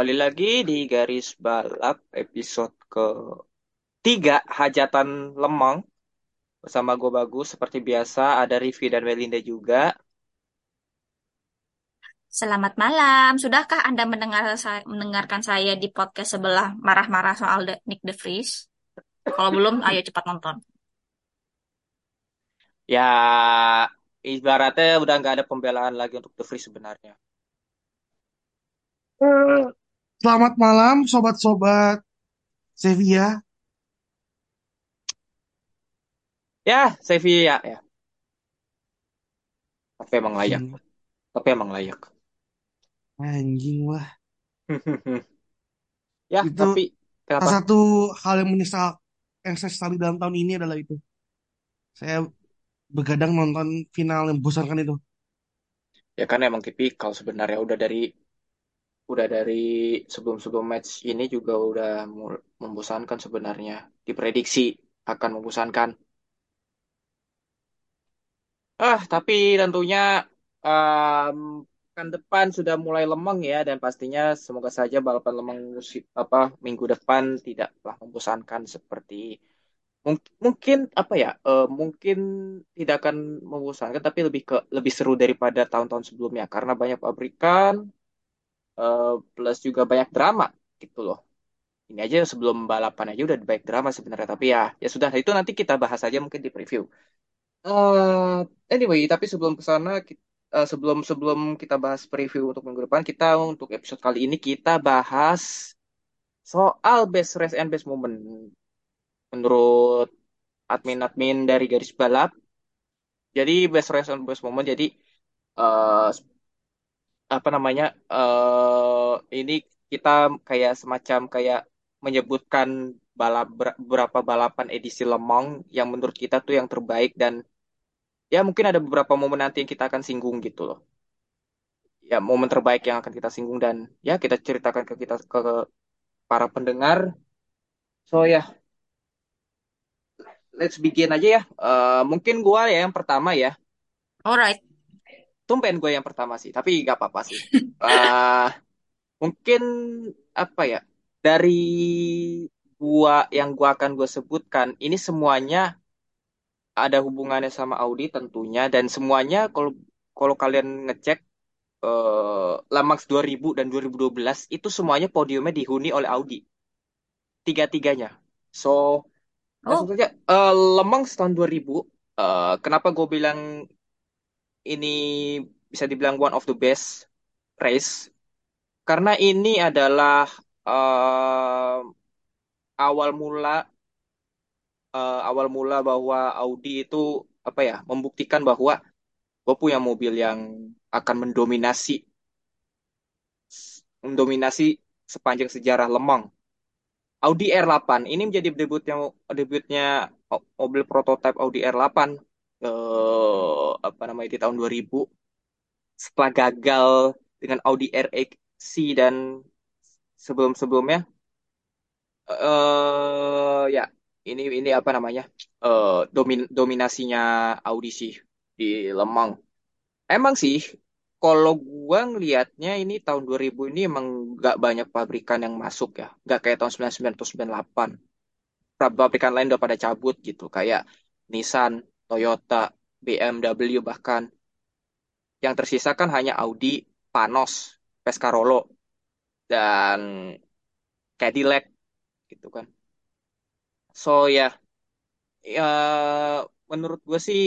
Kembali lagi di garis balap episode ke tiga hajatan lemang bersama gue bagus seperti biasa ada Rivi dan Melinda juga. Selamat malam. Sudahkah Anda mendengar saya, mendengarkan saya di podcast sebelah marah-marah soal The- Nick De Vries? Kalau belum, ayo cepat nonton. Ya ibaratnya udah nggak ada pembelaan lagi untuk The Free sebenarnya. Eh, Selamat malam, sobat-sobat Sevilla. Ya Sevilla ya. Tapi emang layak. Anjing, Tapi emang layak. anjing wah. ya Itu tapi salah kenapa? satu hal yang menyesal yang saya sesali dalam tahun ini adalah itu. Saya begadang nonton final yang membosankan itu. Ya kan emang tipikal sebenarnya udah dari udah dari sebelum-sebelum match ini juga udah membosankan sebenarnya. Diprediksi akan membosankan. Ah, tapi tentunya em, pekan depan sudah mulai lemeng ya dan pastinya semoga saja balapan lemeng apa minggu depan tidaklah membosankan seperti mung- mungkin apa ya eh, mungkin tidak akan membosankan tapi lebih ke lebih seru daripada tahun-tahun sebelumnya karena banyak pabrikan eh, plus juga banyak drama gitu loh. Ini aja sebelum balapan aja udah banyak drama sebenarnya tapi ya ya sudah itu nanti kita bahas aja mungkin di preview. Eh, anyway, tapi sebelum ke sana, eh, sebelum sebelum kita bahas preview untuk minggu depan, kita untuk episode kali ini kita bahas soal best race and best moment. Menurut admin-admin dari garis balap, jadi best race and best moment, jadi eh, apa namanya? eh ini kita kayak semacam kayak menyebutkan balap ber- beberapa balapan edisi Le Mans yang menurut kita tuh yang terbaik dan ya mungkin ada beberapa momen nanti yang kita akan singgung gitu loh. ya momen terbaik yang akan kita singgung dan ya kita ceritakan ke kita ke para pendengar. So ya, let's begin aja ya. Eh, mungkin gua ya yang pertama ya. Alright. Tumben gue yang pertama sih, tapi gak apa-apa sih. Eh, mungkin apa ya? Dari gua yang gua akan gue sebutkan, ini semuanya ada hubungannya sama Audi tentunya dan semuanya kalau kalau kalian ngecek eh Lamax 2000 dan 2012 itu semuanya podiumnya dihuni oleh Audi. tiga-tiganya. So, langsung Oh, saja. Eh, Lemang tahun 2000. eh, kenapa gue bilang ini bisa dibilang one of the best race? Karena ini adalah eh, awal mula eh, awal mula bahwa Audi itu apa ya membuktikan bahwa gue punya mobil yang akan mendominasi mendominasi sepanjang sejarah Lemang. Audi R8 ini menjadi debutnya debutnya mobil prototipe Audi R8 eh apa namanya di tahun 2000 setelah gagal dengan Audi RX dan sebelum-sebelumnya eh ya ini ini apa namanya eh domin dominasinya Audi sih di Lemang. Emang sih kalau gua ngelihatnya ini tahun 2000 ini emang nggak banyak pabrikan yang masuk ya. Nggak kayak tahun 99 atau 98. pabrikan lain udah pada cabut gitu kayak Nissan, Toyota, BMW bahkan yang tersisa kan hanya Audi, Panos, Pescarolo dan Cadillac gitu kan. So ya, ya menurut gue sih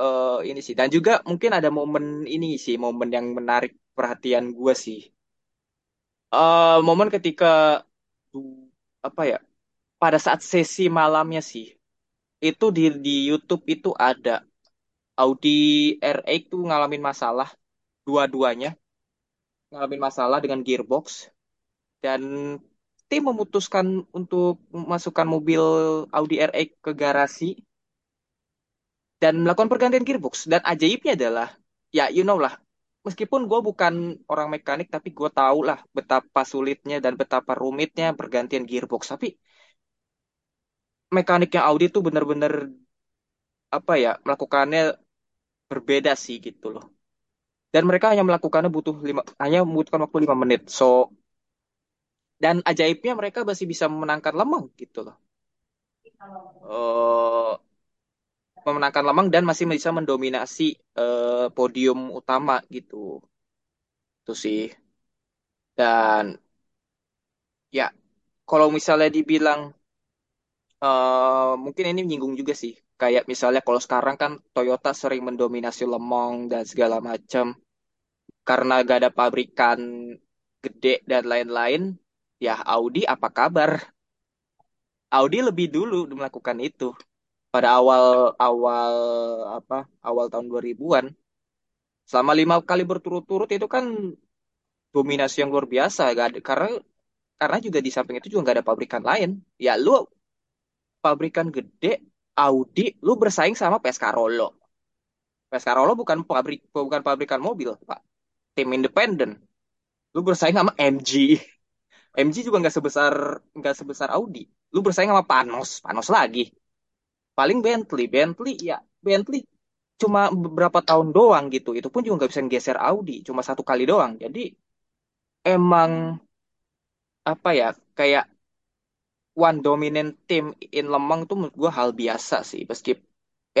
eh, ini sih dan juga mungkin ada momen ini sih momen yang menarik perhatian gue sih. Eh, momen ketika apa ya pada saat sesi malamnya sih itu di di YouTube itu ada. Audi R8 tuh ngalamin masalah dua-duanya. Ngalamin masalah dengan gearbox. Dan tim memutuskan untuk memasukkan mobil Audi R8 ke garasi dan melakukan pergantian gearbox. Dan ajaibnya adalah ya you know lah meskipun gue bukan orang mekanik tapi gue tahu lah betapa sulitnya dan betapa rumitnya pergantian gearbox. Tapi mekaniknya Audi tuh bener-bener apa ya melakukannya berbeda sih gitu loh. Dan mereka hanya melakukannya butuh lima hanya membutuhkan waktu lima menit. So dan ajaibnya mereka masih bisa memenangkan Lemang gitu loh. Eh, memenangkan Lemang dan masih bisa mendominasi eh, podium utama gitu. Itu sih. Dan ya kalau misalnya dibilang eh, mungkin ini menyinggung juga sih. Kayak misalnya kalau sekarang kan Toyota sering mendominasi Le Mans dan segala macam. Karena gak ada pabrikan gede dan lain-lain ya Audi apa kabar? Audi lebih dulu melakukan itu. Pada awal awal apa awal tahun 2000-an selama lima kali berturut-turut itu kan dominasi yang luar biasa. Gak ada, karena karena juga di samping itu juga nggak ada pabrikan lain. Ya lu pabrikan gede Audi lu bersaing sama Pescarolo Pescarolo bukan pabrik bukan pabrikan mobil pak. Tim independen. Lu bersaing sama MG MG juga nggak sebesar nggak sebesar Audi. Lu bersaing sama Panos Panos lagi. Paling Bentley Bentley ya Bentley cuma beberapa tahun doang gitu. Itu pun juga nggak bisa geser Audi cuma satu kali doang. Jadi emang apa ya kayak one dominant team in Lemang tuh menurut gue hal biasa sih. Meskipun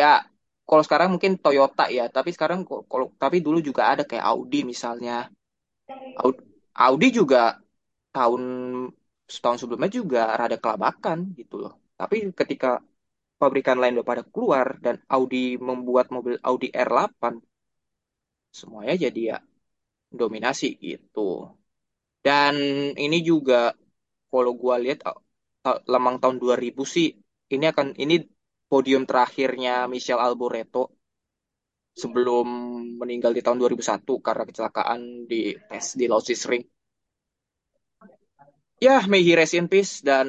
ya kalau sekarang mungkin Toyota ya tapi sekarang kalau tapi dulu juga ada kayak Audi misalnya. Audi, Audi juga tahun setahun sebelumnya juga rada kelabakan gitu loh. Tapi ketika pabrikan lain udah pada keluar dan Audi membuat mobil Audi R8 semuanya jadi ya dominasi gitu. Dan ini juga kalau gua lihat Lemang tahun 2000 sih ini akan ini podium terakhirnya Michel Alboreto sebelum meninggal di tahun 2001 karena kecelakaan di tes di Lausitzring Ring. Ya, may he rest in peace dan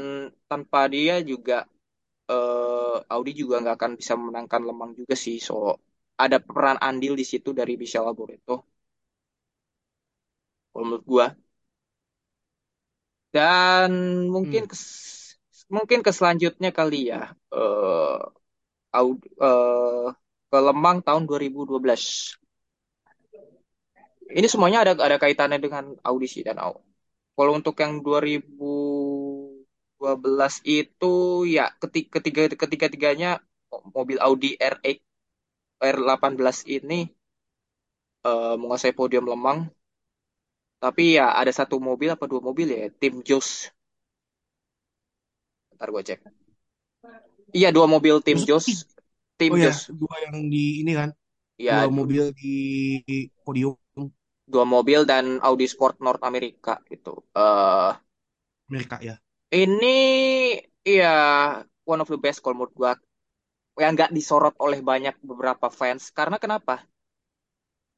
tanpa dia juga eh, Audi juga nggak akan bisa memenangkan Lemang juga sih. So ada peran andil di situ dari Michel Alboreto kalau menurut gua. Dan mungkin Hmm. Mungkin ke selanjutnya kali ya Audi, eh, ke Lemang tahun 2012. Ini semuanya ada ada kaitannya dengan audisi dan au. Kalau untuk yang 2012 itu ya ketiga ketiga ketiga tiganya mobil Audi R8 R18 ini eh, menguasai podium Lemang. Tapi ya ada satu mobil apa dua mobil ya tim Jos. Ntar gue cek. Iya dua mobil tim Jos. Tim oh ya, Jos. dua yang di ini kan, Ya dua mobil di podium dua mobil dan Audi Sport North America gitu. eh Amerika ya. ini ya one of the best kalau menurut gua yang nggak disorot oleh banyak beberapa fans karena kenapa?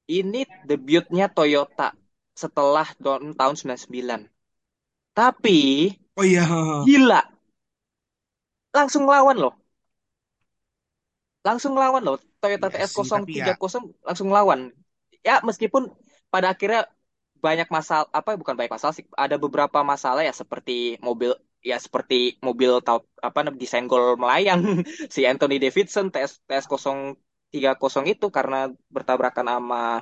Ini debutnya Toyota setelah tahun tahun 99. Tapi Oh iya, gila, langsung ngelawan loh. Langsung ngelawan loh. Toyota iya TS sih, tapi ya 030 langsung ngelawan. Ya meskipun pada akhirnya banyak masalah apa bukan banyak masalah sih ada beberapa masalah ya seperti mobil ya seperti mobil tau apa desain gol melayang si Anthony Davidson TS TS 030 itu karena bertabrakan sama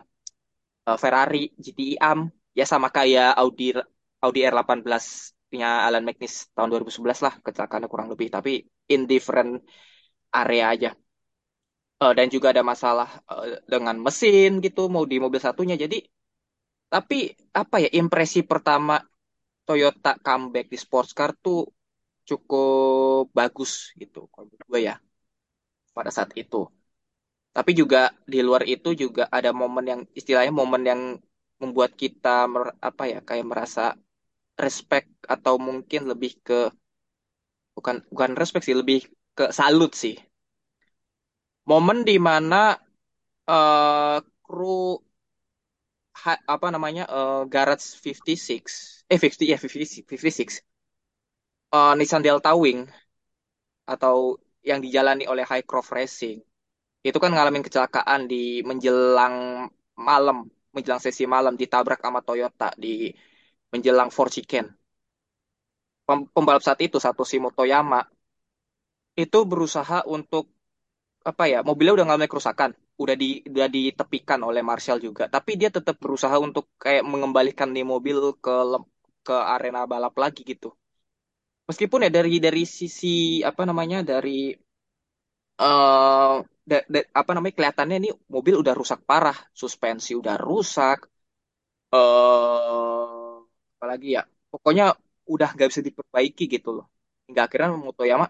eh, Ferrari GTI AM ya sama kayak Audi Audi R18 punya Alan McNish tahun 2011 lah kecelakaannya kurang lebih. Tapi in different area aja. Eh, dan juga ada masalah eh, dengan mesin gitu mau di mobil satunya. Jadi tapi apa ya impresi pertama Toyota comeback di sports car tuh cukup bagus gitu kalau gue ya pada saat itu. Tapi juga di luar itu juga ada momen yang istilahnya momen yang membuat kita mer- apa ya kayak merasa respect atau mungkin lebih ke bukan bukan respect sih, lebih ke salut sih. Momen di mana eh kru ha- apa namanya eh Garage 56 eh 50 ya 56 56 eh, Nissan Delta Wing atau yang dijalani oleh Highcroft Racing itu kan ngalamin kecelakaan di menjelang malam menjelang sesi malam ditabrak sama Toyota di menjelang Four Chicken. Pem- pembalap saat itu Satoshi Motoyama itu berusaha untuk apa ya mobilnya udah ngalami kerusakan udah di udah ditepikan oleh Marshall juga. Tapi dia tetap berusaha untuk kayak mengembalikan nih mobil ke ke arena balap lagi gitu. Meskipun ya dari dari sisi apa namanya dari eh da- da- apa namanya kelihatannya nih mobil udah rusak parah suspensi udah rusak eh apalagi ya pokoknya udah nggak bisa diperbaiki gitu loh. Hingga akhirnya Motoyama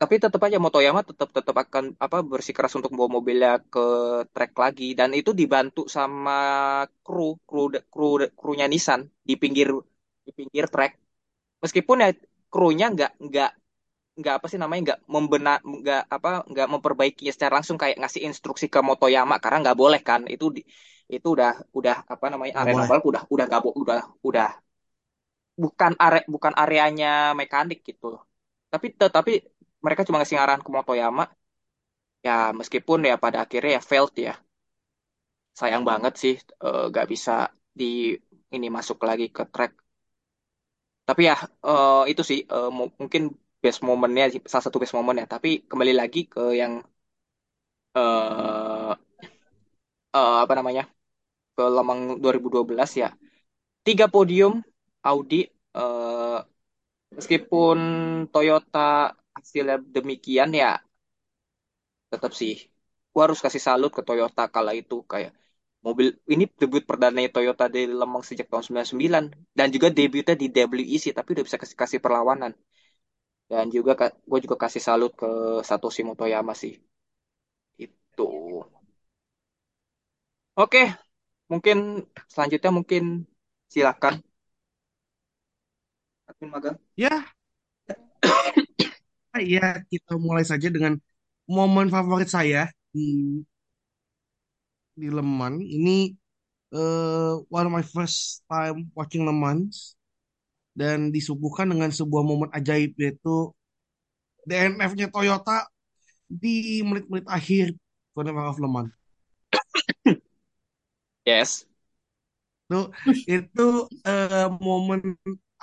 tapi tetap aja Motoyama tetap tetap akan apa bersikeras untuk bawa mobilnya ke track lagi. Dan itu dibantu sama kru kru kru krunya Nissan di pinggir di pinggir track. Meskipun ya krunya nggak nggak nggak apa sih namanya nggak membenar nggak apa nggak memperbaikinya secara langsung kayak ngasih instruksi ke Motoyama karena nggak boleh kan. Itu di, itu udah udah apa namanya arena balap udah udah bo- udah udah bukan area bukan areanya mekanik gitu. Loh tapi tetapi mereka cuma ngasih arahan ke Motoyama. Ya meskipun ya pada akhirnya ya failed ya. Sayang banget sih eh, nggak bisa di ini masuk lagi ke track. Tapi ya eh, itu sih mu- mungkin best momennya salah satu best moment ya. Tapi kembali lagi ke yang eh eh, apa namanya ke Lemang 2012 ya. Tiga podium Audi eh, meskipun Toyota hasilnya demikian ya tetap sih. Gua harus kasih salut ke Toyota kala itu kayak mobil ini debut perdana Toyota di Lemang sejak tahun 99 dan juga debutnya di WEC tapi udah bisa kasih kasih perlawanan. Dan juga gue juga kasih salut ke Satoshi Motoyama sih. Itu oke mungkin selanjutnya mungkin silakan admin magang Ya, ya kita mulai saja dengan momen favorit saya di di Le Mans. Ini eh, one of my first time watching Le Mans dan disuguhkan dengan sebuah momen ajaib yaitu DNF-nya Toyota di menit-menit akhir Carnival of Le Mans. Yes. Itu itu eh, momen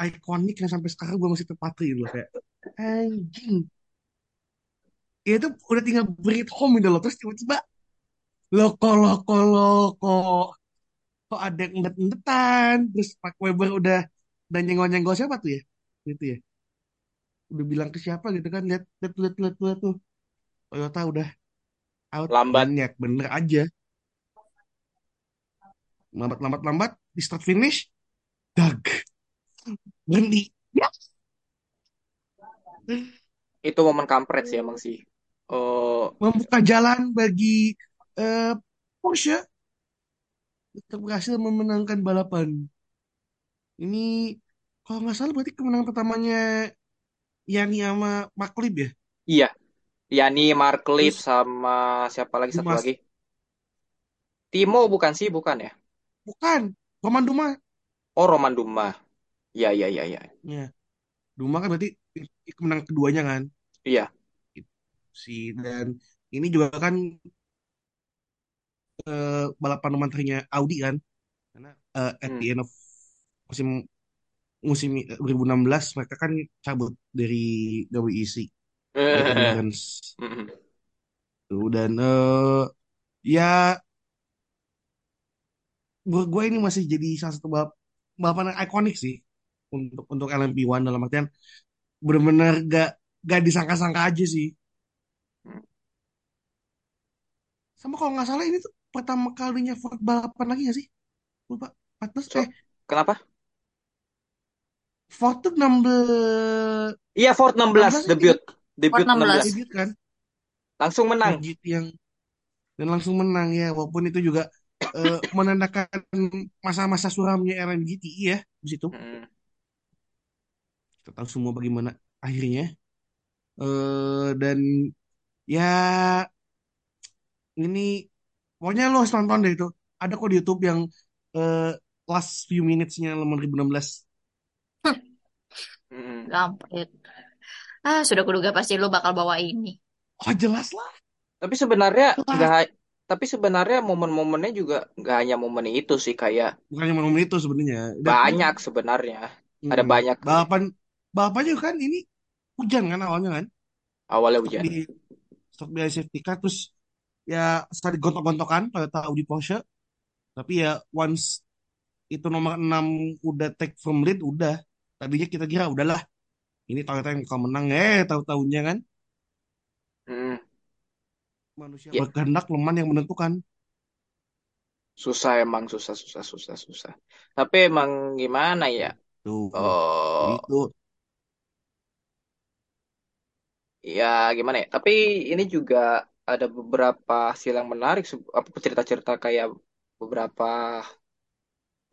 ikonik yang sampai sekarang gue masih terpatri gitu loh kayak anjing. Ya itu udah tinggal it home gitu loh. Terus tiba-tiba loko loko loko. Kok ada yang endet-endetan terus Pak Weber udah dan nyenggol-nyenggol siapa tuh ya? Gitu ya. Udah bilang ke siapa gitu kan lihat lihat lihat lihat, lihat tuh. Toyota udah out lambat. bener aja lambat lambat lambat di start finish dag berhenti ya itu momen kampret sih emang sih. Eh membuka jalan bagi eh, Porsche untuk berhasil memenangkan balapan. Ini kalau nggak salah berarti kemenangan pertamanya Yani sama Maklib ya? Iya. Yani Marklip sama siapa lagi satu Dumas lagi? Timo bukan sih? Bukan ya bukan Roman Duma. Oh Roman Duma. Iya iya iya iya. Ya Duma kan berarti kemenangan keduanya kan? Iya. Si dan ini juga kan eh, balapan mantarnya Audi kan? Karena eh, at the hmm. end of musim musim 2016 mereka kan cabut dari WEC Mm-mm. tuh dan eh, ya gue gue ini masih jadi salah satu balap balapan yang ikonik sih untuk untuk LMP1 dalam artian benar-benar gak gak disangka-sangka aja sih. Sama kalau nggak salah ini tuh pertama kalinya Ford balapan lagi gak sih? Lupa. 14 So, eh. kenapa? Ford tuh 16 Iya Ford 16 16 ini debut. Ford debut 16. 16 debut kan? Langsung menang. Ford yang dan langsung menang ya. Walaupun itu juga eh, menandakan masa-masa suramnya RMGT ya di situ Mm. kita tahu semua bagaimana akhirnya. Eh dan ya ini pokoknya lo harus nonton deh itu. Ada kok di YouTube yang eh, last few minutes-nya Le Mans 2016. Mm-mm. Gampret. Ah, sudah kuduga pasti lu bakal bawa ini. Oh jelas lah. Tapi sebenarnya Jelas. Tapi sebenarnya momen-momennya juga nggak hanya momen itu sih kayak Bukan cuma momen itu sebenarnya. Dan- banyak sebenarnya. Ada Mm-mm. banyak Balapan balapannya kan ini hujan kan awalnya kan. awalnya Stok hujan. di stok di safety car terus ya sekali gontok-gontokan pada tahu di Porsche. Tapi ya once itu nomor 6 udah take from lead udah. Tadinya kita kira udahlah. Ini Toyota yang bakal menang eh tahu-tahunya kan Mm. Manusia Ya. berkehendak leman yang menentukan. Susah emang susah susah susah susah. Tapi emang gimana ya? Tuh. Oh, Itu ya gimana ya? Tapi ini juga ada beberapa hasil yang menarik, apa cerita-cerita kayak beberapa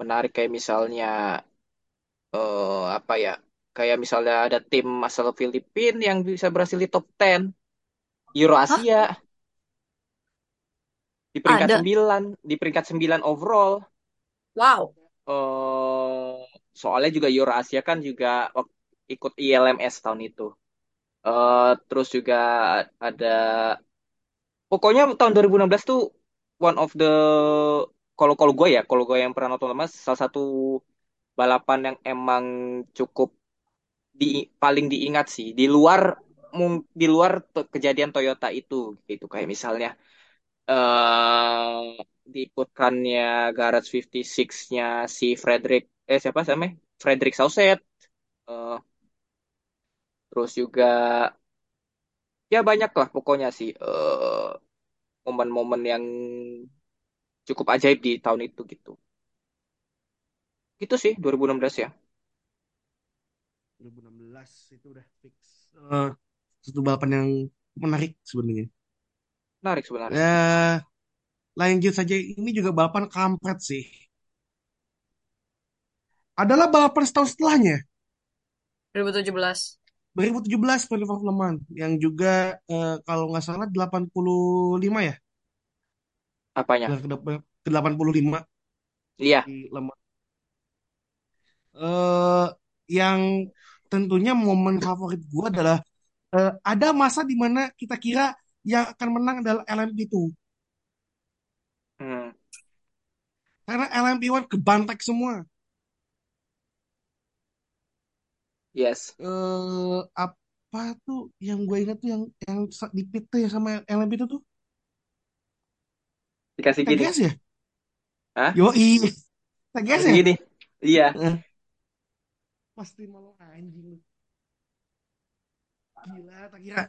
menarik kayak misalnya eh apa ya? Kayak misalnya ada tim asal Filipina yang bisa berhasil di top 10 Euro Asia di peringkat Ada. 9, di peringkat 9 overall. Wow. eh soalnya juga Euro Asia kan juga ikut ILMS tahun itu. eh terus juga ada pokoknya tahun 2016 tuh one of the kalau kalau gue ya, kalau gue yang pernah nonton mas salah satu balapan yang emang cukup di paling diingat sih di luar di luar kejadian Toyota itu gitu kayak misalnya eh diikutkannya Garage 56-nya si Frederick eh siapa namanya? Frederick Sauset. Eh, terus juga ya banyak lah pokoknya sih eh, momen-momen yang cukup ajaib di tahun itu gitu. Gitu sih 2016 ya. 2016 itu udah fix. Eh, satu balapan yang menarik sebenarnya. Menarik sebenarnya. Ya, lanjut saja. Ini juga balapan kampret sih. Adalah balapan setahun setelahnya. 2017. 2017 Festival Le Mans. Yang juga eh, kalau nggak salah 85 ya. Apanya? Ke- ke 85 Iya. di Le Mans. Eh, yang tentunya momen favorit gue adalah eh, ada masa di mana kita kira yang akan menang adalah LMP2. Hmm. Karena LMP1 kebantek semua. Yes. eh apa tuh yang gue ingat tuh yang yang di yang sama LMP itu tuh Dikasih gini. TGS ya? Hah? Yo TGS Dikasih ya? gini. Iya. Eh. Pasti malu anjing lu. Gila, tak kira.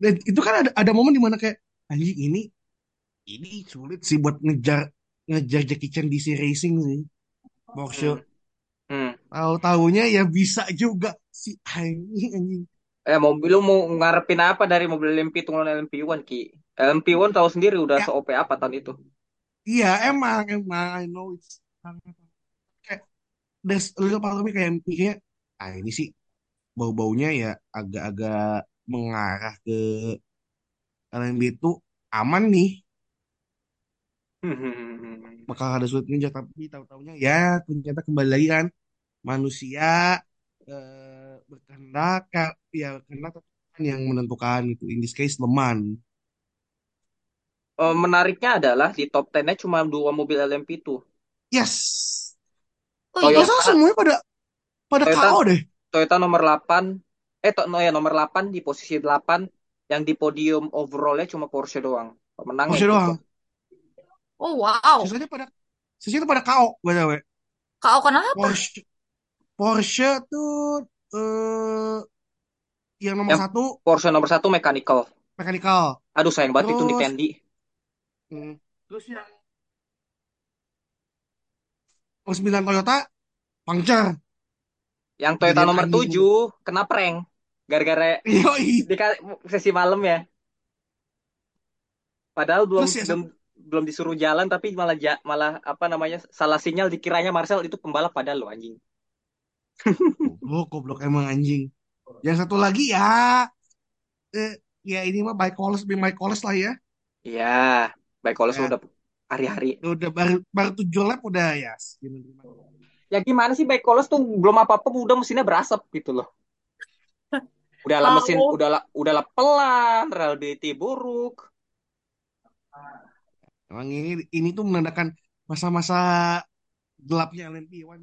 Dan itu kan ada ada momen di mana kayak anjing ini ini sulit sih buat ngejar ngejar Jackie Chan DC Racing sih. Porsche. Hmm. Hmm. Tahu-taunya ya bisa juga si anjing anjing. Eh mobil lu mau ngarepin apa dari mobil LMP tunggu LMP1 Ki? LMP1 tahu sendiri udah Ya. se-OP apa tahun itu. Iya emang emang I know it's kayak there's a little part of me kayak mikirnya ah ini sih bau-baunya ya agak-agak mengarah ke LMB itu aman nih bakal ada sulit ngejar tapi tahu-tahunya ya ternyata kembali lagi kan manusia eh, berkehendak ya berkehendak yang menentukan itu in this case leman Eh, menariknya adalah di top 10-nya cuma dua mobil LMP itu. yes Oh Toyota. iya. semuanya pada pada Toyota. KO deh Toyota nomor 8 eh no, ya nomor 8 di posisi 8 yang di podium overallnya cuma Porsche doang. Pemenangnya Porsche itu. doang Oh wow. sisanya pada sisanya pada KO btw Kau kenapa? Porsche Porsche tuh eh yang nomor Yang- satu Porsche nomor 1 mechanical. mechanical. Aduh sayang banget itu Nick Terus- Tandy. Hmm. Terus yang nomor sembilan Toyota puncture. Yang Toyota Kejadian nomor anjing. 7 kena prank gara-gara di sesi malam ya. Padahal belum Terus ya, belum belum disuruh jalan tapi malah ja- malah apa namanya salah sinyal dikiranya Marcel itu pembalap padahal lo anjing. Goblok, goblok emang anjing. Yang satu lagi ya, eh, ya ini mah Mike Wallace, Mike Wallace lah ya. Iya, baik kalau Ya, udah hari-hari. udah baru baru tujuh lap udah ya. gimana. Ya gimana sih baik Kolos tuh belum apa-apa udah mesinnya berasap gitu loh. Udah lah mesin udah lah udah lah pelan, reliability buruk. Emang ini ini tuh menandakan masa-masa gelapnya LMP1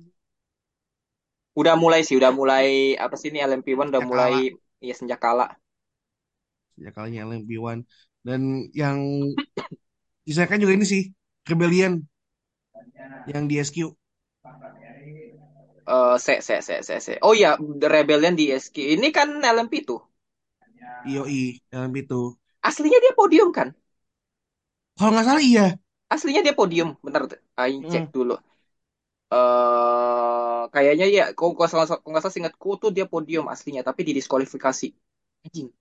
Udah mulai sih, udah mulai apa sih ini LMP1 udah sejak mulai kala ya sejak kala. sejak kalanya LMP1 dan yang disayangkan juga ini sih Rebellion yang di SQ Eh se se se se se. Oh iya, The Rebellion di SQ. Ini kan LMP tuh. IOI LMP itu Aslinya dia podium kan? kalau nggak salah iya Aslinya dia podium. Bentar, aing cek Hmm. dulu. Eh kayaknya ya, kok nggak salah, kok nggak salah seingatku tuh dia podium aslinya, tapi didiskualifikasi. Anjing.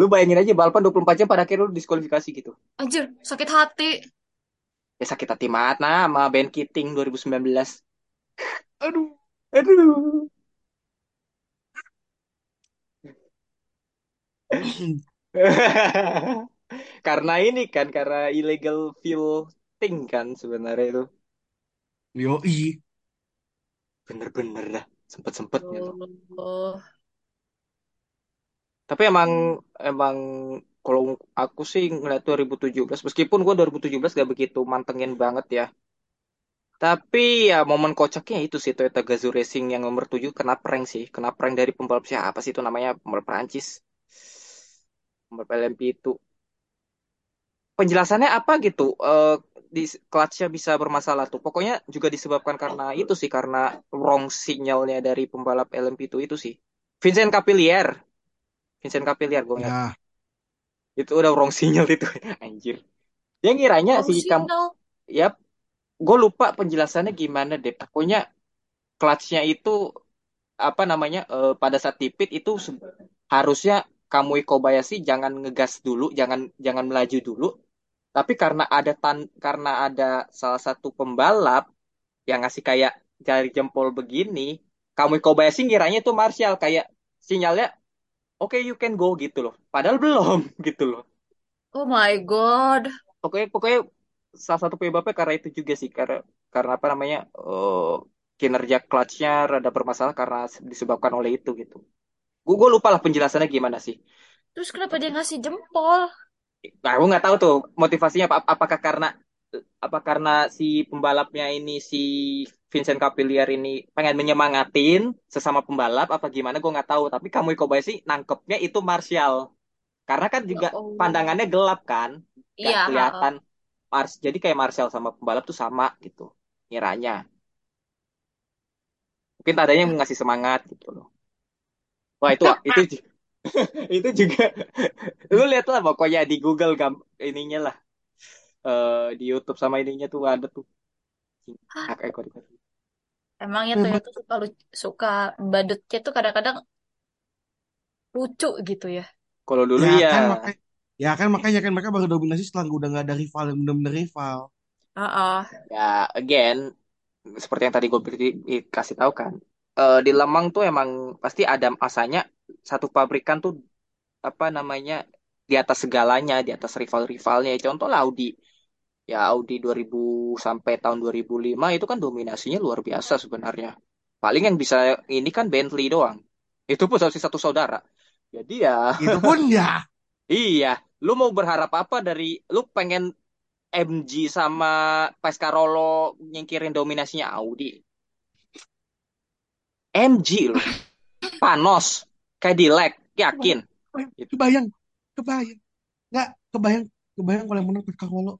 Lu bayangin aja balapan 24 jam pada akhirnya lu diskualifikasi gitu. Anjir, sakit hati. Ya sakit hati banget nah sama Ben Keating 2019. aduh Aduh. Karena ini kan, karena illegal fuel thing kan sebenarnya itu. IOI Bener-bener dah. Sempet-sempetnya tuh. Oh, Tapi emang, emang kalau aku sih ngeliat 2017, meskipun gua 2017 gak begitu mantengin banget ya. Tapi ya momen kocaknya itu sih Toyota Gazoo Racing yang nomor 7 kena prank sih. Kena prank dari pembalap siapa sih itu namanya? Pembalap Prancis. Pembalap LMP itu. Penjelasannya apa gitu? Eh di clutch-nya bisa bermasalah tuh. Pokoknya juga disebabkan karena itu sih. Karena wrong sinyalnya dari pembalap LMP itu itu sih. Vincent Capillier. Vincent Capillier gue ya Itu udah wrong sinyal itu. Anjir. Dia ngiranya wrong si kamu... Ya, gue lupa penjelasannya gimana deh. Pokoknya clutch-nya itu apa namanya eh, pada saat di pit itu harusnya Kamui Kobayashi jangan ngegas dulu, jangan jangan melaju dulu. Tapi karena ada tan karena ada salah satu pembalap yang ngasih kayak jari jempol begini, Kamui Kobayashi ngiranya itu Marshall kayak sinyalnya oke you can go gitu loh. Padahal belum gitu loh. Oh my God. Pokoknya pokoknya salah satu penyebabnya karena itu juga sih karena karena apa namanya eh, kinerja clutch-nya rada bermasalah karena disebabkan oleh itu gitu. Gue gue lupa lah penjelasannya gimana sih. Terus kenapa dia ngasih jempol? Nah, aku nggak tahu tuh motivasinya apa, apakah karena apa karena si pembalapnya ini si Vincent Capillier ini pengen menyemangatin sesama pembalap apa gimana? Gue nggak tahu. Tapi Kamui Kobayashi nangkepnya itu Martial. Karena kan Ya juga Allah. pandangannya gelap kan? Nggak Iya, kelihatan Mars jadi kayak Martial sama pembalap tuh sama gitu ngiranya mungkin tadanya yang ngasih semangat gitu loh. Wah itu itu itu juga lu lihat lah pokoknya di Google gam ininya lah eh, di YouTube sama ininya tuh ada tuh. Hak ekor Emangnya Eh, Toyota suka lu- suka badutnya tuh kadang-kadang lucu gitu ya. kalau dulu ya ya. kan makanya ya kan makanya kan mereka baru dominasi setelah udah nggak ada rival yang benar-benar rival. Ah, ya again seperti yang tadi gue kasih tahu kan eh, di Lemang tuh emang pasti ada masanya satu pabrikan tuh apa namanya di atas segalanya di atas rival-rivalnya. Contoh lah Audi ya Audi 2000 sampai tahun 2005 itu kan dominasinya luar biasa sebenarnya. Paling yang bisa ini kan Bentley doang. Itu pun satu saudara. Jadi ya itu pun ya? Iya. Lu mau berharap apa dari lu pengen MG sama Pescarolo nyingkirin dominasinya Audi? MG loh. Panos. Cadillac. Yakin? Itu. kebayang. Kebayang. Nggak kebayang. Kebayang kalau yang menang Pescarolo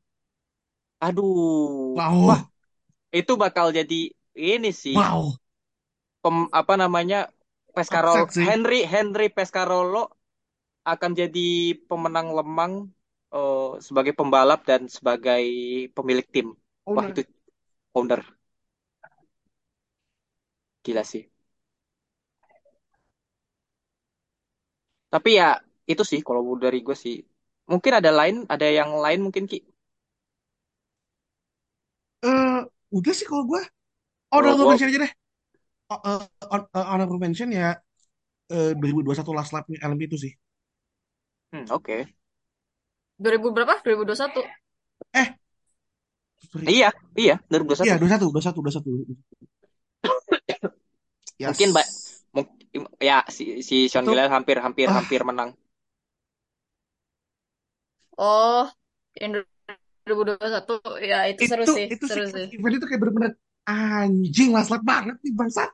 aduh. Wow wah itu bakal jadi ini sih. Wow pem- apa namanya Pescarolo Henry Henry Pescarolo akan jadi pemenang lemang eh, sebagai pembalap dan sebagai pemilik tim. Wah owner. itu owner. Gila sih. Tapi ya itu sih kalau dari gue sih. Mungkin ada lain ada yang lain mungkin Ki eh udah sih kalau gue oh gue gue mention aja deh oh, eh, on- eh, honorable mention ya eh, 2021 last lap LMP itu sih. Hmm, oke. 2000 berapa? 2021. Eh, sorry. Iya, iya, Iya, 2021. 21, 21, 21. Yes. Mungkin Mbak mungkin ya si si Sean Itu Gillian hampir hampir ah, hampir menang. Oh, yang 2021 ya itu seru itu sih, itu seru sih. event itu kayak bener-bener anjing last lap banget nih bangsat.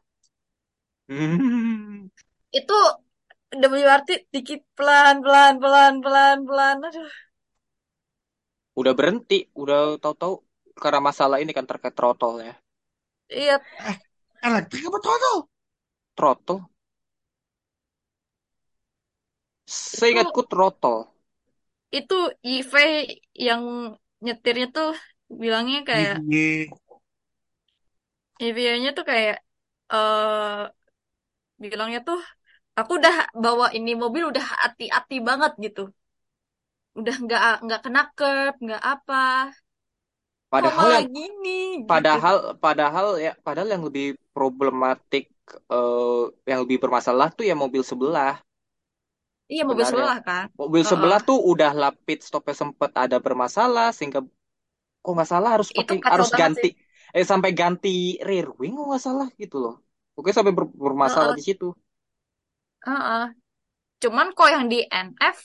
Hmm. Itu WRT dikit pelan pelan pelan pelan pelan. Aduh. Udah berhenti, udah tahu-tahu karena masalah ini kan terkait throttle ya. Iya, Eh, elektrik apa? Throttle. itu Seingatku throttle. itu IV yang nyetirnya tuh bilangnya kayak Iya, EVA-nya tuh kayak eh bilangnya tuh aku udah bawa ini mobil udah hati-hati banget gitu. Udah nggak nggak kena curb, nggak apa. Kok Padahal malah yang gini gitu. padahal padahal ya padahal yang lebih problematik eh, yang lebih bermasalah tuh ya mobil sebelah Iya mobil sebenarnya. sebelah kan. Mobil sebelah tuh udah lah pit stopnya sempet ada bermasalah sehingga kok nggak salah harus Itu pakai kacau harus ganti sih. eh sampai ganti rear wing kok nggak salah gitu loh. Oke sampai ber- bermasalah Heeh. di situ. Heeh. Cuman kok yang di NF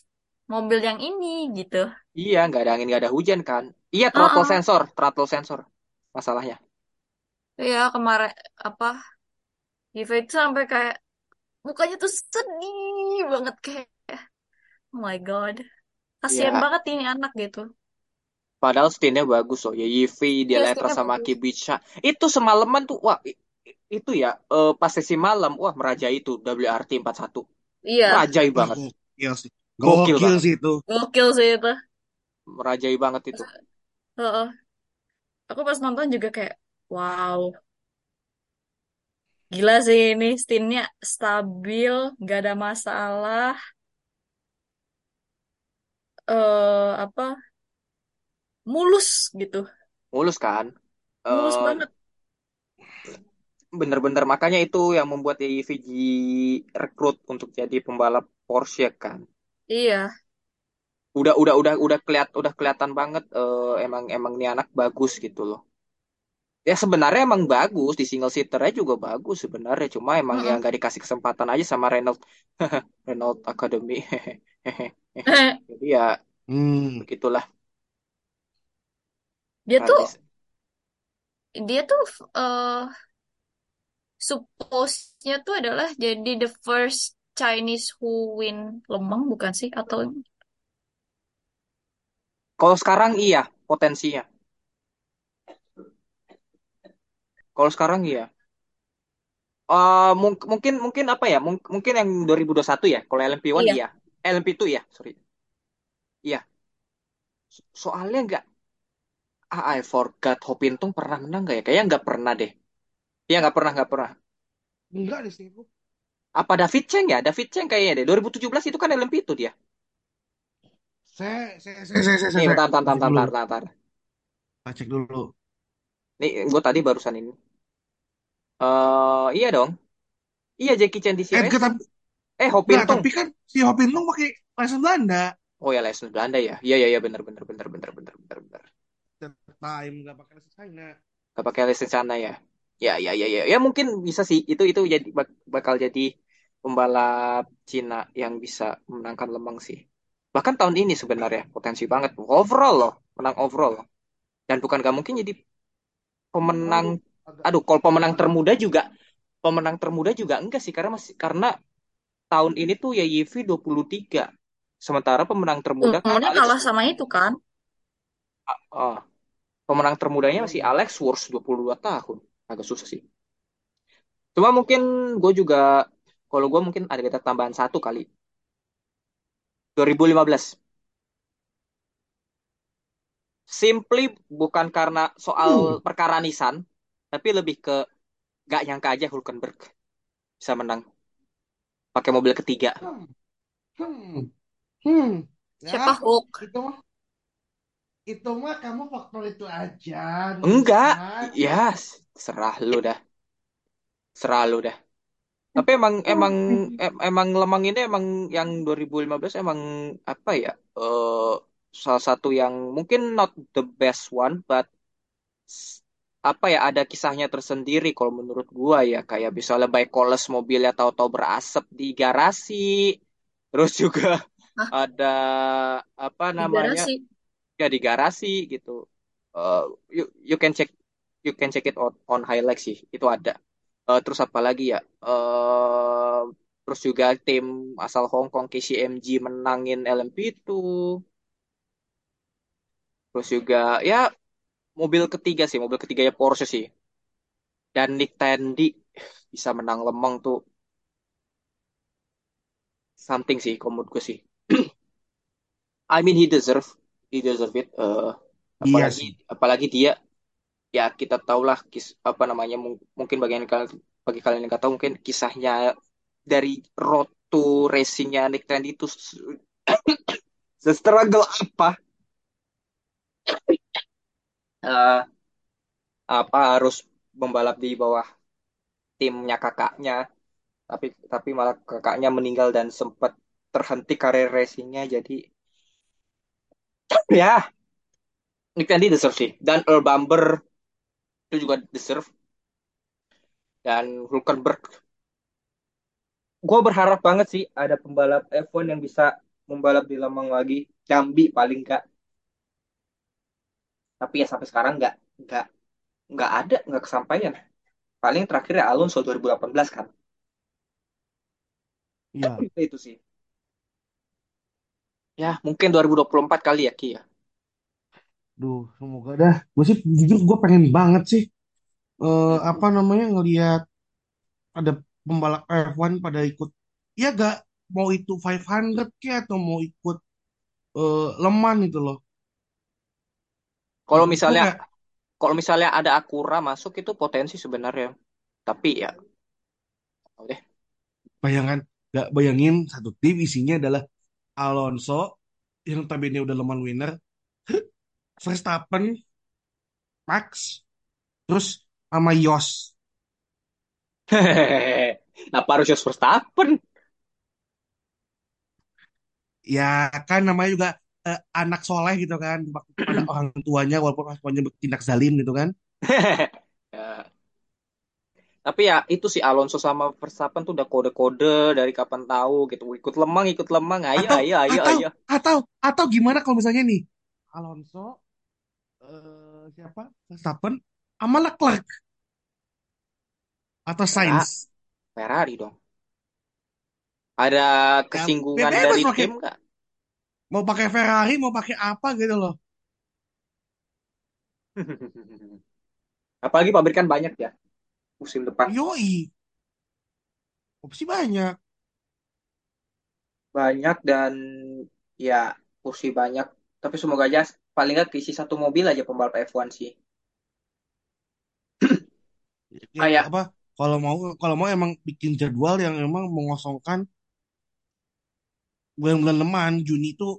mobil yang ini gitu. Iya nggak ada angin nggak ada hujan kan. Iya throttle Heeh. sensor, throttle sensor masalahnya. Iya kemarin apa Giva itu sampai kayak mukanya tuh sedih banget kayak oh my god kasihan Ya banget ini anak gitu. padahal stintnya bagus loh. Ya Yivi, Iya Dialetra stepnya sama bagus. Kibica itu semalaman tuh wah itu ya eh, pas sesi malam wah merajai itu WRT 41 Iya merajai banget gokil sih. gokil Gokil banget sih itu. gokil sih itu. merajai banget itu Heeh. Aku pas nonton juga kayak wow gila sih ini stinnya stabil nggak ada masalah. eh apa? Mulus gitu. Mulus kan? Mulus Eh, banget. bener-bener makanya itu yang membuat Yivi rekrut untuk jadi pembalap Porsche kan? Iya. Udah udah udah udah keliat udah kelihatan banget eh, emang emang nih anak bagus gitu loh ya sebenarnya emang bagus di single seaternya juga bagus sebenarnya cuma emang ya Mm-mm. nggak dikasih kesempatan aja sama Renault Renault Academy jadi ya Hmm. begitulah dia Nggak tuh bisa. dia tuh eh suppose-nya tuh adalah jadi the first Chinese who win Lemang bukan sih atau kalau sekarang iya potensinya kalau sekarang iya. Eh, mung- mungkin mungkin apa ya? Mung- mungkin yang 2021 ya? Kalau LMP1 iya. iya. LMP2 ya sorry. Iya. So- soalnya nggak ah I forgot Hopintung pernah menang nggak ya? Kayaknya nggak pernah deh. Iya nggak pernah nggak pernah. Enggak deh sih itu. apa David Cheng ya? David Cheng kayaknya deh. 2017 itu kan LMP itu dia. Saya, saya, saya, saya, saya, nih saya. bentar bentar Cek bentar dulu. bentar bentar. Saya cek dulu. nih gue tadi barusan ini eh iya dong iya Jackie Chan DC Eh, Racing tapi, eh enggak, Hopintung tapi kan si Hopintung pakai license Belanda. oh ya license Belanda ya iya iya iya bener bener bener bener bener bener bener time nggak pakai license China. Gak pakai lisensi sana ya. Ya, ya, ya, ya, ya mungkin bisa sih. Itu itu jadi bak- bakal jadi pembalap Cina yang bisa memenangkan Lemang sih. Bahkan tahun ini sebenarnya potensi banget. Overall loh, menang overall. Dan bukan gak mungkin jadi pemenang. Aduh, kalau pemenang termuda juga, pemenang termuda juga enggak sih karena masih karena tahun ini tuh ya Yivi 23. Sementara pemenang termuda kan umurnya Alex kalah sama itu kan oh, pemenang termudanya masih Hmm. Alex Wurz 22 tahun. Agak susah sih. Cuma mungkin gue juga, kalau gue mungkin ada data tambahan satu kali. 2015. Simply bukan karena soal Hmm. perkara Nissan, tapi lebih ke gak nyangka aja Hulkenberg bisa menang pakai mobil ketiga. Hmm. Hmm. Hmm. siapa Ya, Hook itu mah, itu mah kamu faktor itu aja, Enggak, ya serah lu dah. selalu dah. Tapi emang emang em- emang Lemang ini emang yang 2015 emang apa ya? eh salah satu yang mungkin not the best one, but apa ya ada kisahnya tersendiri kalau menurut gua ya kayak misalnya by Coles mobilnya tahu-tahu berasap di garasi, terus juga Hah, ada apa di namanya garasi. ya di garasi gitu. Eh you you can check you can check it on on highlight sih itu ada. Eh, terus apa lagi ya? eh terus juga tim asal Hong Kong KCMG menangin LMP2. Terus juga ya mobil ketiga sih, mobil ketiganya Porsche sih. Dan Nick Tandy bisa menang Lemang tuh something sih, menurut gue sih. I mean he deserve, he deserve it. Eh, Iya apalagi sih. apalagi dia ya kita tahulah kis apa namanya mung- mungkin bagian kalian bagi kalian yang nggak tahu mungkin kisahnya dari road to racingnya Nick Tandy itu se-struggle apa eh, apa harus membalap di bawah timnya kakaknya. Tapi tapi malah kakaknya meninggal dan sempat terhenti karir racingnya jadi ya Nick Tandy deserve sih. Dan Earl Bamber itu juga deserve. Dan Hulkenberg. Gue berharap banget sih ada pembalap F1 yang bisa membalap di Lemang lagi. Jambi paling nggak tapi ya sampai sekarang nggak nggak nggak ada nggak kesampaian paling terakhir ya Alonso 2018 kan Iya. itu sih ya mungkin 2024 kali ya Ki ya Duh, semoga dah. Gue sih jujur gue pengen banget sih eh apa namanya ngelihat ada pembalap F1 pada ikut ya gak mau itu 500 ke atau mau ikut eh, Leman itu loh. Kalau misalnya kalau misalnya ada Acura masuk itu potensi sebenarnya tapi ya deh bayangan gak bayangin satu tim isinya adalah Alonso yang notabene udah Leman winner, Verstappen, Max, terus sama Yos. Kenapa harus Jos Verstappen? Ya kan namanya juga eh, anak soleh gitu kan pada orang tuanya walaupun orang tuanya bertindak zalim gitu kan. Ya, Tapi ya itu si Alonso sama Verstappen tuh udah kode-kode dari kapan tahu gitu. Ikut lemang, ikut lemang. Ayo, Atau ayo, ayo, atau ayo. atau atau gimana kalau misalnya nih Alonso eh, siapa Verstappen sama Leclerc atau Sainz Ferrari dong. Ada ya kesinggungan bebas dari tim nggak? Mau pakai Ferrari mau pakai apa gitu loh Apalagi pabrikan banyak ya musim depan. yoi opsi banyak Banyak dan ya kursi banyak. Tapi semoga aja paling nggak keisi satu mobil aja pembalap F1 sih. ya Kayak apa kalau mau kalau mau emang bikin jadwal yang emang mengosongkan bulan-bulan leman Juni itu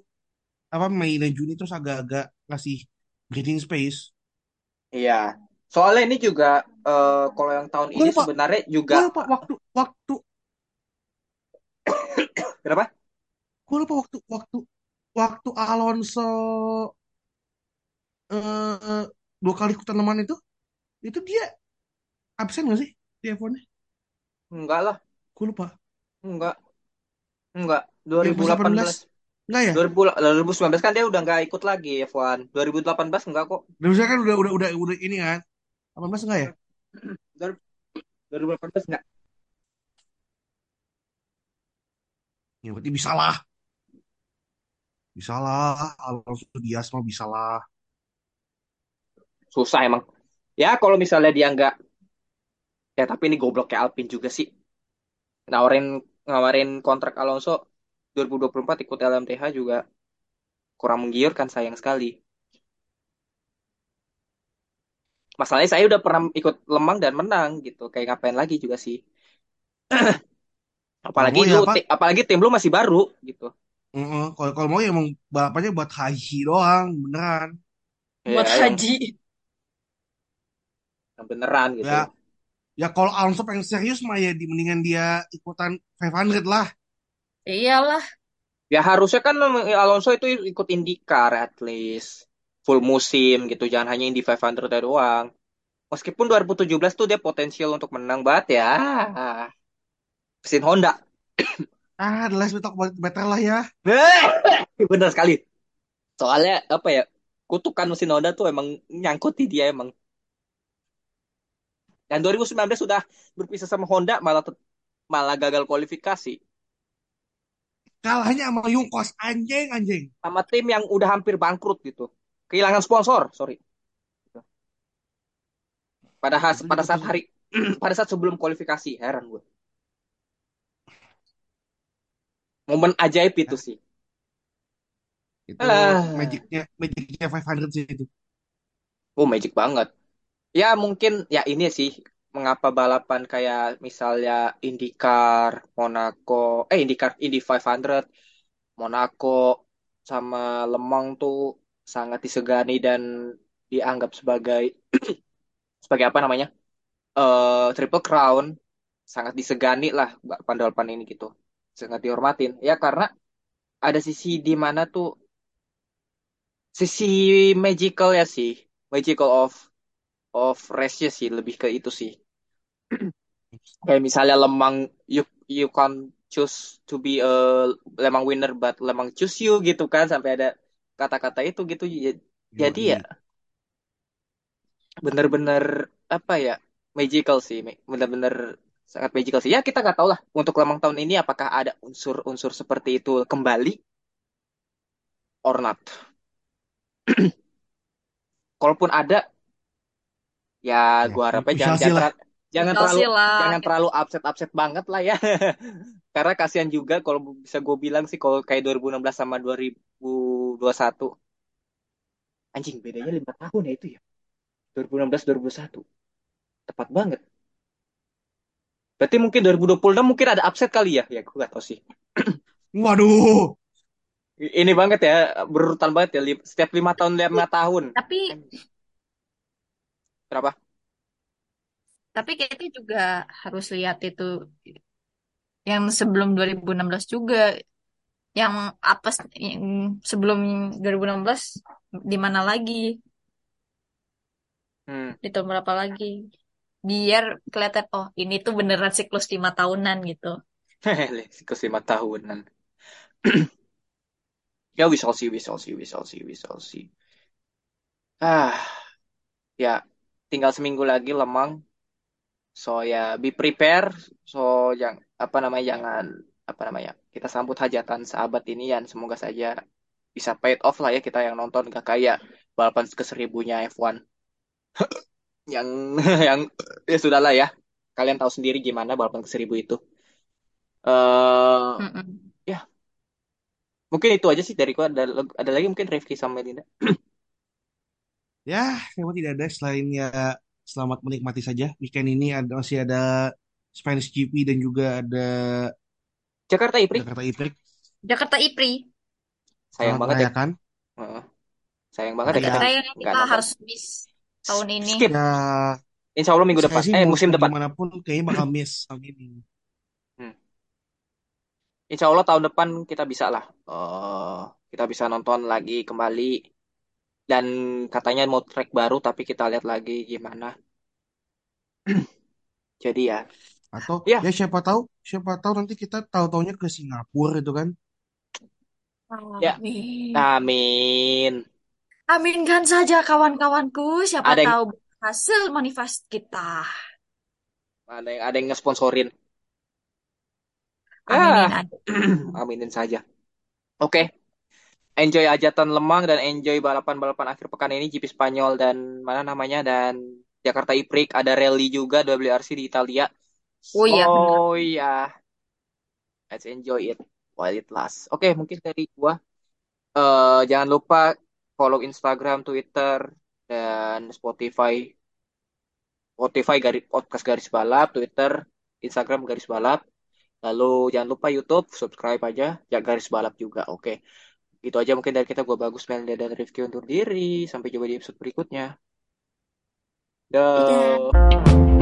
apa Mei dan Juni terus agak-agak ngasih breathing space iya. Soalnya ini juga eh, kalau yang tahun ini lupa sebenarnya juga gue lupa waktu waktu kenapa? gue lupa waktu waktu waktu Alonso eh dua kali ikutan leman itu itu dia absen gak sih di F1-nya? Enggak lah, Gue lupa. enggak, enggak. Yang Verstappen 2018 belas enggak ya? 2000 2019 kan dia udah nggak ikut lagi F1. 2018 enggak kok. Udah misalnya kan udah udah udah udah ini kan. 18 enggak ya? 2018 enggak. Ya berarti bisa lah. Bisa lah. Alonso Diaz mah bisa lah. Susah emang. Ya kalau misalnya dia nggak ya tapi ini goblok kayak Alpine juga sih. Nawarin nawarin kontrak Alonso 2024 ikut LMTH juga kurang menggiurkan sayang sekali. Masalahnya saya udah pernah ikut Lemang dan menang gitu. Kayak ngapain lagi juga sih. Apalagi ya lu apa? ti- apalagi tim lu masih baru gitu. Heeh, Kalau kalau mau ya emang balapannya buat haji doang, beneran. Buat Ya yang, haji. yang beneran gitu. Ya, Ya kalau Alonso pengen serius mah ya di mendingan dia ikutan 500 lah. Iyalah. Ya harusnya kan Alonso itu ikut IndyCar at least full musim gitu, jangan hanya Indy 500 doang. Meskipun 2017 tuh dia potensial untuk menang banget ya. Mesin Honda. Ah, the less we talk about better lah ya. Bener sekali. Soalnya apa ya? Kutukan mesin Honda tuh emang nyangkut di dia emang. Dan 2019 sudah berpisah sama Honda malah malah gagal kualifikasi Kalahnya sama Yungkos, anjing, anjing. sama tim yang udah hampir bangkrut gitu. Kehilangan sponsor, sorry. Pada has- Betul, pada saat hari pada saat sebelum kualifikasi, heran gue. Momen ajaib itu sih. Itu Ah. magicnya, magicnya 500 sih itu. Oh, magic banget. Ya mungkin ya ini sih mengapa balapan kayak misalnya IndyCar, Monaco, eh IndyCar, Indy 500, Monaco sama Lemang tuh sangat disegani dan dianggap sebagai sebagai apa namanya? eh Triple Crown sangat disegani lah balapan ini gitu. Sangat dihormatin. Ya karena ada sisi di mana tuh sisi magical ya sih. Magical of of race sih lebih ke itu sih. Kayak misalnya Lemang you you can choose to be a Lemang winner but Lemang choose you gitu kan sampai ada kata-kata itu gitu. Ya- Jadi ya bener-bener apa ya magical sih, bener-bener sangat magical sih. Ya kita nggak tahu lah untuk Lemang tahun ini apakah ada unsur-unsur seperti itu kembali or not. Kalaupun ada ya Ya, gua harapnya jangan shall see jangan jangan Chelsea terlalu lah. jangan terlalu upset upset banget lah ya. Karena kasihan juga kalau bisa gue bilang sih kalau kayak 2016 sama 2021 anjing bedanya lima tahun ya itu ya? 2016 2021 tepat banget. Berarti mungkin 2026 mungkin ada upset kali ya? Ya gue gak tahu sih. Waduh. ini banget ya berurutan banget ya setiap lima tahun lima tahun. Tapi berapa tapi kita juga harus lihat itu yang sebelum 2016 juga. Yang apa yang sebelum 2016 di mana lagi? Hmm. di tahun berapa lagi? Biar kelihatan oh ini tuh beneran siklus lima tahunan gitu. Siklus lima tahunan. Ya we shall see we shall see we shall see we shall see. Ah ya tinggal seminggu lagi lemang. So ya be prepare so yang apa namanya jangan apa namanya kita sambut hajatan sahabat ini dan semoga saja bisa paid off lah ya kita yang nonton gak kayak balapan ke seribunya F1 yang yang ya sudahlah ya. Kalian tahu sendiri gimana balapan ke seribu itu. Eh Mm-mm. mungkin itu aja sih dari gua. Ada, ada lagi mungkin Rifki sama Melinda Ya, memang tidak ada selain ya selamat menikmati saja. Weekend ini ada masih ada Spanish GP dan juga ada Jakarta Ipri Jakarta E-Prix. Jakarta IPRI sayang Selamat banget ya merayakan. Heeh. sayang banget ya Iya. kita harus miss tahun ini skip Ya, Insya Allah minggu depan sih eh musim depan gimana pun kayaknya bakal miss tahun ini. Insya Allah tahun depan kita bisa lah eh kita bisa nonton lagi kembali dan katanya mau track baru tapi kita lihat lagi gimana jadi ya Atau Ya. ya siapa tahu, siapa tahu nanti kita tahu-taunya ke Singapura itu kan. Ya. Amin. amin Aminkan saja kawan-kawanku. Siapa Ada yang- tahu hasil manifest kita. ada yang ada yang ngesponsorin Aminin Ah. aja. aminin saja oke enjoy ajatan Lemang dan enjoy balapan-balapan akhir pekan ini GP Spanyol dan mana namanya dan Jakarta E-Prix ada rally juga WRC di Italia. Oh iya, oh iya. Let's enjoy it while it lasts. Oke mungkin dari gua eh jangan lupa follow Instagram Twitter dan Spotify. Spotify garis podcast garis balap Twitter Instagram garis balap. Lalu jangan lupa YouTube subscribe aja ya garis balap juga. Oke Gitu aja mungkin dari kita gue bagus Melinda dan Rifki undur diri. Sampai jumpa di episode berikutnya. Dah. Dadah.